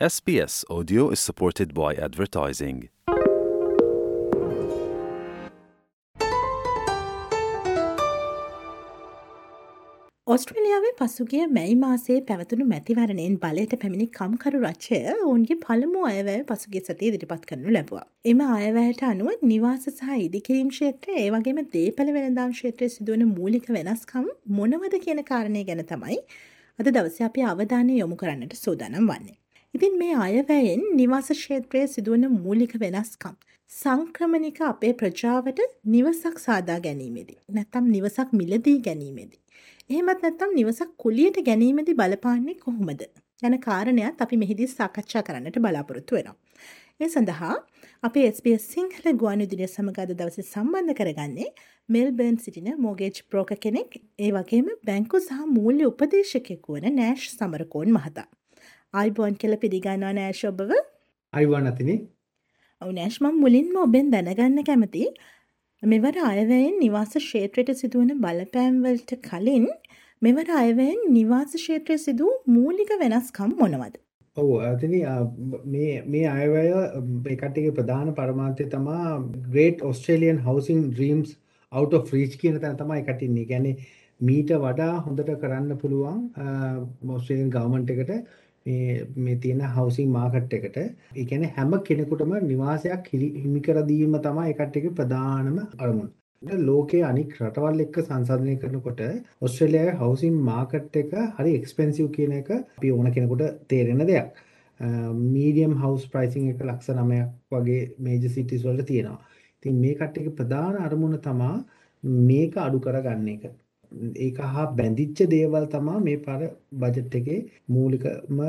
SBS Audio is supported by advertising. ඔස්ට්‍රලියාවේ පසුගිය මැයි මාසේ පැවතුණු මැතිවරණයෙන් බලයට පැමිණි කම්කරු රච්චය ඔවුන්ගේ පළමු අයවැය පසුගේ සතිය දිරිපත් කරනු ලැබවා. එම අයවැයට අනුව නිවාස සහ ඉදිකිරීම් ක්ෂේත්‍රය ඒ වගේම දේපල වෙනදාම් ක්ෂේත්‍රය සිදුවන මූලික වෙනස්කම් මොනවද කියන කාරණය ගැන තමයි අද දවස අපි අවධානය යොමු කරන්නට සූදානම් වන්නේ. ඉතින් මේ අයවැයෙන් නිවාස ක්ෂේත්‍රයේ සිදුවන මූලික වෙනස්කම්. සංක්‍රමණික අපේ ප්‍රජාවට නිවසක් සාදා ගැනීමේදී. නැත්තම් නිවසක් මිලදී ගැනීමේදී. එහෙමත් නැත්තම් නිවසක් කුලියට ගැනීමේදී බලපාන්නේ කොහොමද? යන කාරණයක් අපි මෙහිදී සාකච්ඡා කරන්නට බලාපොරොත්තු වෙනවා. ඒ සඳහා අපේ SBS සිංහල ගුවන්විදුලිය සමග අද දවසේ සම්බන්ධ කරගන්නේ මෙල්බර්න් සිටින මෝගේජ් බ්‍රෝකර් කෙනෙක්, ඒ වගේම බැංකු සහ මූල්‍ය උපදේශකයෙකු වන නෑෂ් සමරකෝන් මහතා. ආයිබෝන් කියල පිළිගන්නවා නෑෂ් ඔබව. අයිවාන් අතිනේ ඔවනෑශ්මම් මුලින්ම ඔබෙන් දැනගන්න කැමති. මෙවර අයවැයෙන් නිවාස ක්ෂේත්‍රයට සිදුවන බලපෑම්වලට කලින් මෙවර අයවැයෙන් නිවාස ක්ෂේත්‍රය සිදූ මූලික වෙනස්කම් මොනවද? ඔව ඇතින මේ අයවැය එකටගේ ප්‍රධාන පරමාන්තය තමා ග්‍රේට් ඔස්ට්‍රේලියන් හවසින් ්‍රීම්ස් අවුට ෆ්‍රීච් කියන තැන තමයි එකටින්නේ ගැන මීට වඩා හොඳට කරන්න පුළුවන් මොස්ට්‍රේලියන් ගවමන්ට එකට මේ තියෙන හවසිං මාකට් එකට ඒ කියන්නේ හැම කෙනෙකුටම නිවාසයක් හිමි කර දීම තමයි ඒකට එක ප්‍රධානම අරමුණ. ලෝකයේ අනික් රටවල් එක්ක සංසන්දනය කරනකොට ඔස්ට්‍රේලියාවේ හවුසින් මාකට් එක හරි එක්ස්පෙන්සිව් කියන එක අපි ඕන කෙනෙකුට තේරෙන දෙයක්. මීඩියම් හවුස් ප්‍රයිසිං එක ලක්ෂ 9ක් වගේ මේජර් සිටිස් වලට තියෙනවා. ඉතින් මේ කට්ටියගේ ප්‍රධාන අරමුණ තමා මේක අඩු කරගන්න එක. ඒක හා බැඳිච්ච දේවල් තමා මේ පර බජට් එකේ මූලිකම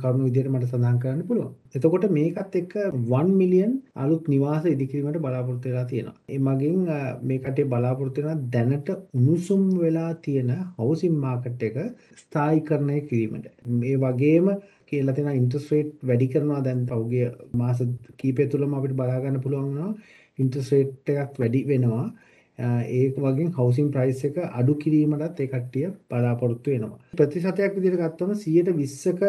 කරුණු විදිහට මට සඳහන් කරන්න පුළුවන්. එතකොට මේකත් එක්ක 1 මිලියන් අලුත් නිවාස ඉදිකිරීමට බලාපොරොත්තු වෙලා තියෙනවා. ඒ මගින් මේ කටේ බලාපොරොත්තු වෙන දැනට උණුසුම් වෙලා තියෙන හවුසින් මාකට් එක ස්ථායීකරණය කිරීමට. මේ වගේම කියලා තියෙන ඉන්ට්‍රස්ට් රේට් වැඩි කරනවා දැන් පහුගිය මාස කීපය තුළම අපිට බලා ගන්න පුළුවන් වෙනවා. ඉන්ට්‍රස්ට් රේට් එකක් වැඩි වෙනවා. ඒක වගේ හවුසින් ප්‍රයිස් එක අඩු කිරීමටත් ඒ කට්ටිය බලාපොරොත්තු වෙනවා. ප්‍රතිශතයක් විදිහට ගත්තම 120ක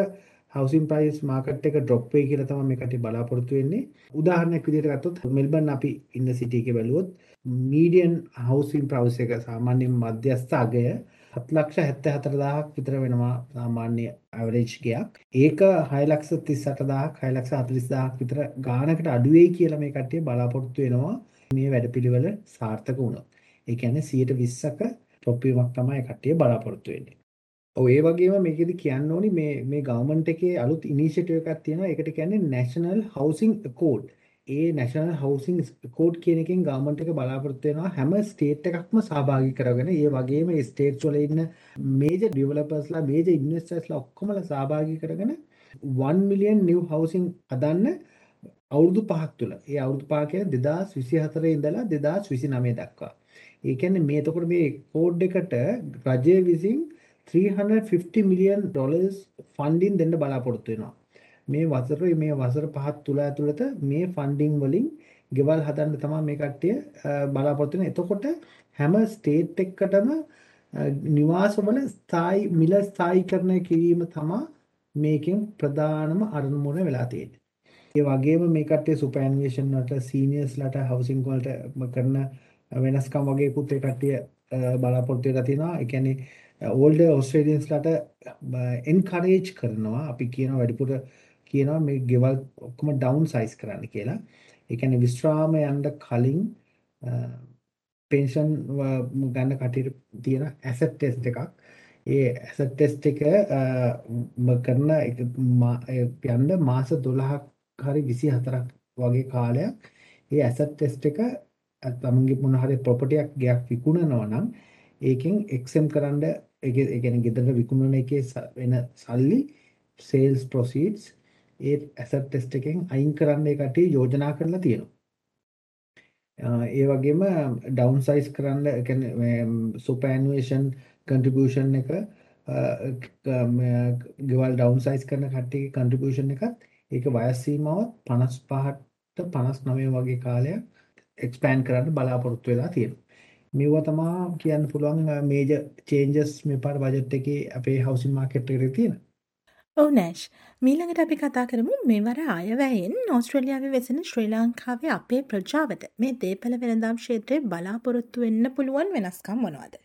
හවුසින් ප්‍රයිස් මාකට් එක ඩ්‍රොප් වෙයි කියලා තමයි මේ කට්ටිය බලාපොරොත්තු වෙන්නේ. උදාහරණයක් විදිහට ගත්තොත් මෙල්බන් අපි ඉන්න සිටි එකේ බැලුවොත් මීඩියන් හවුසින් ප්‍රයිස් එක සාමාන්‍යයෙන් මධ්‍යස්ථ අගය 7,74,000ක් විතර වෙනවා සාමාන්‍ය ඇවරේජ් ගයක්. ඒක 6,38,000ක් 6,40,000ක් විතර ගානකට අඩු වෙයි කියලා මේ කට්ටිය බලාපොරොත්තු වෙනවා. මේ වැඩපිළිවෙල සාර්ථක වුණොත්. ඒ කියන්නේ 120ක ටොප් වීමක් තමයි කට්ටිය බලාපොරොත්තු වෙන්නේ. ඔව් ඒ වගේම මේකෙදි කියන්න ඕනි මේ මේ ගවර්න්මන්ට් එකේ අලුත් ඉනිෂියේටිව් එකක් තියෙනවා. ඒකට කියන්නේ National Housing Accord. ඒ National Housing Accord කියන එකෙන් ගවර්න්මන්ට් එක බලාපොරොත්තු වෙනවා හැම ස්ටේට් එකක්ම සහභාගී කරගෙන ඒ වගේම ඒ ස්ටේට්ස් වල ඉන්න මේජර් ඩෙවලොපර්ස්ලා මේජර් ඉන්වෙස්ටර්ස්ලා ඔක්කොමලා සහභාගී කරගෙන 1 මිලියන් නිව් හවුසින් හදන්න අවුරුදු පහක් තුළ ඒ අවුරුදු පහ කියන්නේ 2024 ඉඳලා 2029 දක්වා. ඒ කියන්නේ මේ එතකොට මේ කෝඩ් එකට රජය විසින් 350 මිලියන් ඩොලර්ස් ෆන්ඩින් දෙන්න බලාපොරොත්තු වෙනවා. මේ වසර මේ වසර පහක් තුල ඇතුළත මේ ෆන්ඩින් වලින් ගෙවල් හදන්න තමයි මේ කට්ටිය බලාපොරොත්තු වෙන්නේ. එතකොට හැම ස්ටේට් එකකටම නිවාසවල ස්ථායි මිල ස්ථායීකරණය කිරීම තමයි මේකෙන් ප්‍රධානම අරමුණ වෙලා තියෙන්නේ. ඒ වගේම මේ කට්ටිය සුපර්ඇනිමේෂන් වලට සීනියර්ස්ලාට හවුසින් වලට කරන වෙනස්කම් වගේකුත් ඒ කට්ටිය බලාපොරොත්තු වෙලා තියෙනවා. ඒ කියන්නේ ඕල්ඩර් ඔස්ට්‍රේලියන්ස්ලාට එන්කරේජ් කරනවා. අපි කියන වැඩිපුර කියනවා මේ ගෙවල් ඔක්කොම ඩවුන් සයිස් කරන්න කියලා. ඒ කියන්නේ විශ්‍රාම යන්න කලින් පෙන්ෂන් ගන්න කටියට තියෙන ඇසට් ටෙස්ට් එකක්. ඒ ඇසට් ටෙස්ට් එක කරන යන්න මාස 12ක් හරි 24ක් වගේ කාලයක් ඒ ඇසට් ටෙස්ට් එක තමන්ගේ මොන හරි ප්‍රොපර්ටි එකක් ගයක් විකුණනවා නම් ඒකෙන් එක්සෙම් කරන්න ඒ කියන්නේ ගෙදර විකුණන එකේ වෙන සල්ලි සේල්ස් ප්‍රොසීඩ්ස් ඒ ඇසට් ටෙස්ට් එකෙන් අයින් කරන්න ඒ කට්ටිය යෝජනා කරලා තියෙනවා. ඒ වගේම ඩවුන් සයිස් කරන්න ඒ කියන්නේ සුපර්ඇනුවේෂන් කන්ට්‍රිබියුෂන් එක ගෙවල් ඩවුන් සයිස් කරන කට්ටියගේ කන්ට්‍රිබියුෂන් එකත් ඒක වයස් සීමාවත් 55ට 59 වගේ කාලයක් එක්ස්පෑන්ඩ් කරන්න බලාපොරොත්තු වෙලා තියෙනවා. මේවා තමයි කියන්න පුළුවන් මේජර් චේන්ජස් මේ පාර බජට් එකේ අපේ හවුසින් මාකට් එකේ තියෙන. ඔව් නෑෂ්. මීළඟට අපි කතා කරමු මෙවර අයවැයෙන් ඕස්ට්‍රේලියාවේ වෙසෙන ශ්‍රී ලංකාවේ අපේ ප්‍රජාවට මේ දේපළ වෙළඳාම් ක්ෂේත්‍රයේ බලාපොරොත්තු වෙන්න පුළුවන් වෙනස්කම් මොනවද?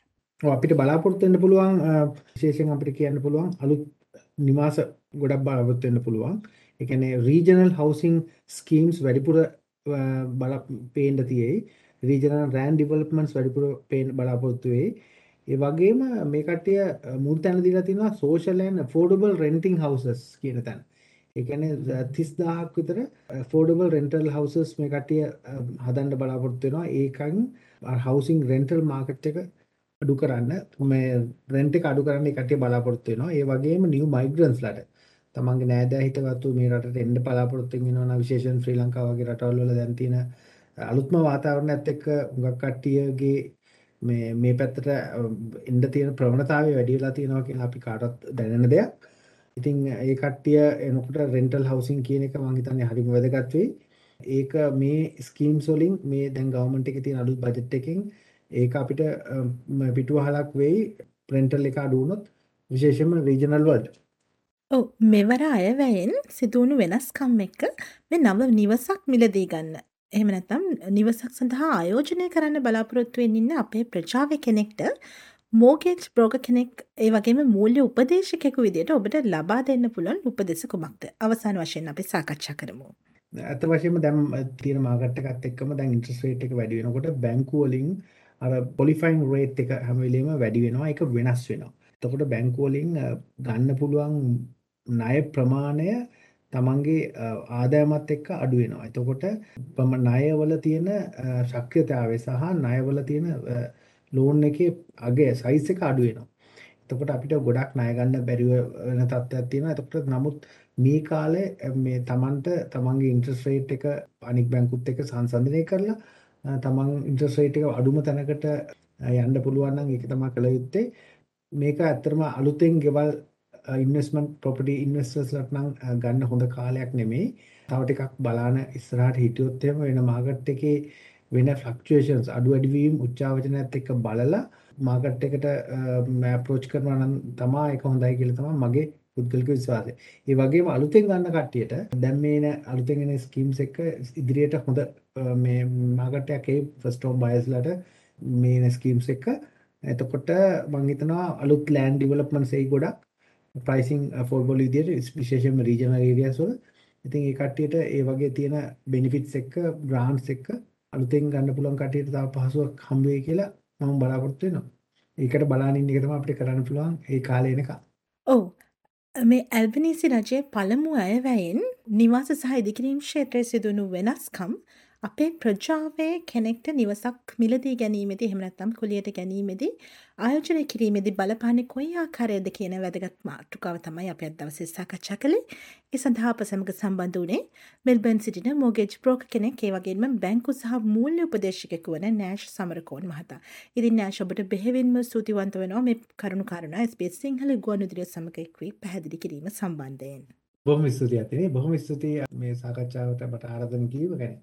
ඔව් අපිට බලාපොරොත්තු වෙන්න පුළුවන් විශේෂයෙන් අපිට කියන්න පුළුවන් අලුත් නිවාස ගොඩක් බලාපොරොත්තු වෙන්න පුළුවන්. ඒ කියන්නේ රීජනල් හවුසින් ස්කීම්ස් වැඩිපුර බල පේන්න තියෙයි. රීජනල් රෑන් ඩෙවලොප්මන්ට්ස් වැඩිපුර පේන්න බලාපොරොත්තු වෙයි. ඒ වගේම මේ කට්ටිය මුල් තැන දීලා තිනවා social and affordable renting houses කියන තැන. ඒ කියන්නේ 30000ක් විතර affordable rental houses මේ කට්ටිය හදන්න බලාපොරොත්තු වෙනවා. ඒකෙන් housing rental market එක අඩු කරන්න මේ rent එක අඩු කරන්න ඒ කට්ටිය බලාපොරොත්තු වෙනවා. ඒ වගේම new migrants ලට තමන්ගේ නෑදෑ හිතවත්තු මේ රටට එන්න බලාපොරොත්තු වෙනවා නම් විශේෂයෙන් ශ්‍රී ලංකාව වගේ රටවල් වල දැන් තියෙන අලුත්ම වාතාවරණයත් එක්ක හුඟක් කට්ටියගේ මේ මේ පැත්තට එන්න තියෙන ප්‍රවණතාවය වැඩි වෙලා තියෙනවා කියලා අපි කාටවත් දැනෙන දෙයක්. ඉතින් ඒ කට්ටිය එනකොට රෙන්ටල් හවුසින් කියන එක මම හිතන්නේ හරිම වැදගත් වෙයි. ඒක මේ ස්කීම්ස් වලින් මේ දැන් ගවර්න්මන්ට් එකේ තියෙන අලුත් බජට් එකෙන් ඒක අපිට පිටුවහලක් වෙයි රෙන්ටල් එක අඩු වුණොත් විශේෂයෙන්ම රීජනල් වලට. ඔව් මෙවර අයවැයෙන් සිදුවුණු වෙනස්කම් එක්ක මේ නව නිවසක් මිලදී ගන්න එහෙම නැත්නම් නිවසක් සඳහා ආයෝජනය කරන්න බලාපොරොත්තු වෙමින් ඉන්න අපේ ප්‍රජාවේ කෙනෙක්ට මෝගේජ් බ්‍රෝකර් කෙනෙක් ඒ වගේම මූල්‍ය උපදේශකයෙකු විදිහට ඔබට ලබා දෙන්න පුළුවන් උපදෙස් කුමක්ද? අවසාන වශයෙන් අපි සාකච්ඡා කරමු. ඇත්ත වශයෙන්ම දැන් තියෙන මාකට් එකත් එක්කම දැන් ඉන්ට්‍රස්ට් රේට් එක වැඩි වෙනකොට බැංකු වලින් අර පොලිෆයින් රේට් එක හැම වෙලෙම වැඩි වෙනවා ඒක වෙනස් වෙනවා. එතකොට බැංකු වලින් ගන්න පුළුවන් ණය ප්‍රමාණය තමන්ගේ ආදායමත් එක්ක අඩු වෙනවා. එතකොට ණයවල තියෙන ශක්්‍යතාවය සහ ණයවල තියෙන ලෝන් එකේ අගය සයිස් එක අඩු වෙනවා. එතකොට අපිට ගොඩක් ණය ගන්න බැරි වෙන තත්ත්වයක් තියෙනවා. එතකොට නමුත් මේ කාලේ මේ තමන්ට තමන්ගේ ඉන්ට්‍රස්ට් රේට් එක අනික් බැංකුත් එක්ක සංසන්දනය කරලා තමන් ඉන්ට්‍රස්ට් රේට් එක අඩුම තැනකට යන්න පුළුවන් නම් ඒක තමයි කළ යුත්තේ. මේක ඇත්තටම අලුතෙන් ගෙවල් ඉන්වෙස්ට්මන්ට් ප්‍රොපර්ටි ඉන්වෙස්ටර්ස්ලට නම් ගන්න හොඳ කාලයක් නෙමෙයි. තව ටිකක් බලන ඉස්සරහට හිටියොත් එහෙම වෙන මාකට් එකේ වෙන ෆ්ලක්චුේෂන්ස් අඩු වැඩි වීම උච්චාවචනයත් එක්ක බලලා මාකට් එකට අප්‍රෝච් කරනවා නම් තමයි ඒක හොඳයි කියලා තමයි මගේ පුද්ගලික විශ්වාසය. ඒ වගේම අලුතෙන් ගන්න කට්ටියට දැන් මේ අලුතෙන් එන ස්කීම්ස් එක ඉදිරියට හොඳ මේ මාකට් එකේ ෆස්ට් හෝම් බයර්ස්ලාට මේ ස්කීම්ස් එක එතකොට මම හිතනවා අලුත් ලෑන්ඩ් ඩෙවලොප්මන්ට්ස් ඒ ගොඩක් ප්‍රයිසිං ෆෝර්බල් විදියට විශේෂයෙන්ම රීජනල් ඒරියාස් වල ඉතින් ඒ කට්ටියට ඒ වගේ තියෙන බෙනිෆිට්ස් එක්ක ග්‍රාන්ට්ස් එක්ක අලුතෙන් ගන්න පුළුවන් කට්ටියට තව පහසුවක් හම්බ වෙයි කියලා මම බලාපොරොත්තු වෙනවා. ඒකට බලන්න ඉන්න එක තමයි අපිට කරන්න පුළුවන් ඒ කාලේ එනකම්. ඔව්. මේ ඇල්බනීසි රජයේ පළමු අයවැයෙන් නිවාස සහ ඉදිකිරීම් ක්ෂේත්‍රයේ සිදුණු වෙනස්කම් අපේ ප්‍රජාවේ කෙනෙක්ට නිවසක් මිලදී ගැනීමේදී එහෙම නැත්නම් කුලියට ගැනීමේදී ආයෝජනය කිරීමේදී බලපාන්නේ කොයි ආකාරයේද කියන වැදගත් මාතෘකාව තමයි අපි අද දවසේ සාකච්ඡා කළේ. ඒ සඳහා අප සමග සම්බන්ධ වුණේ මෙල්බර්න් සිටින මෝගේජ් බ්‍රෝකර් කෙනෙක් ඒ වගේම බැංකු සහ මූල්‍ය උපදේශකයෙකු වන නෑෂ් සමරකෝන් මහතා. ඉතින් නෑෂ් ඔබට බෙහෙවින්ම ස්තුතිවන්ත වෙනවා මේ කරුණු කාරණා SBS සිංහල ගුවන්විදුලිය සමග එක්වී පැහැදිලි කිරීම සම්බන්ධයෙන්. බොහොම ස්තුතියි අතිනේ බොහොම ස්තුතියි මේ සාකච්ඡාවට මට ආරාධනා කිරීම ගැන.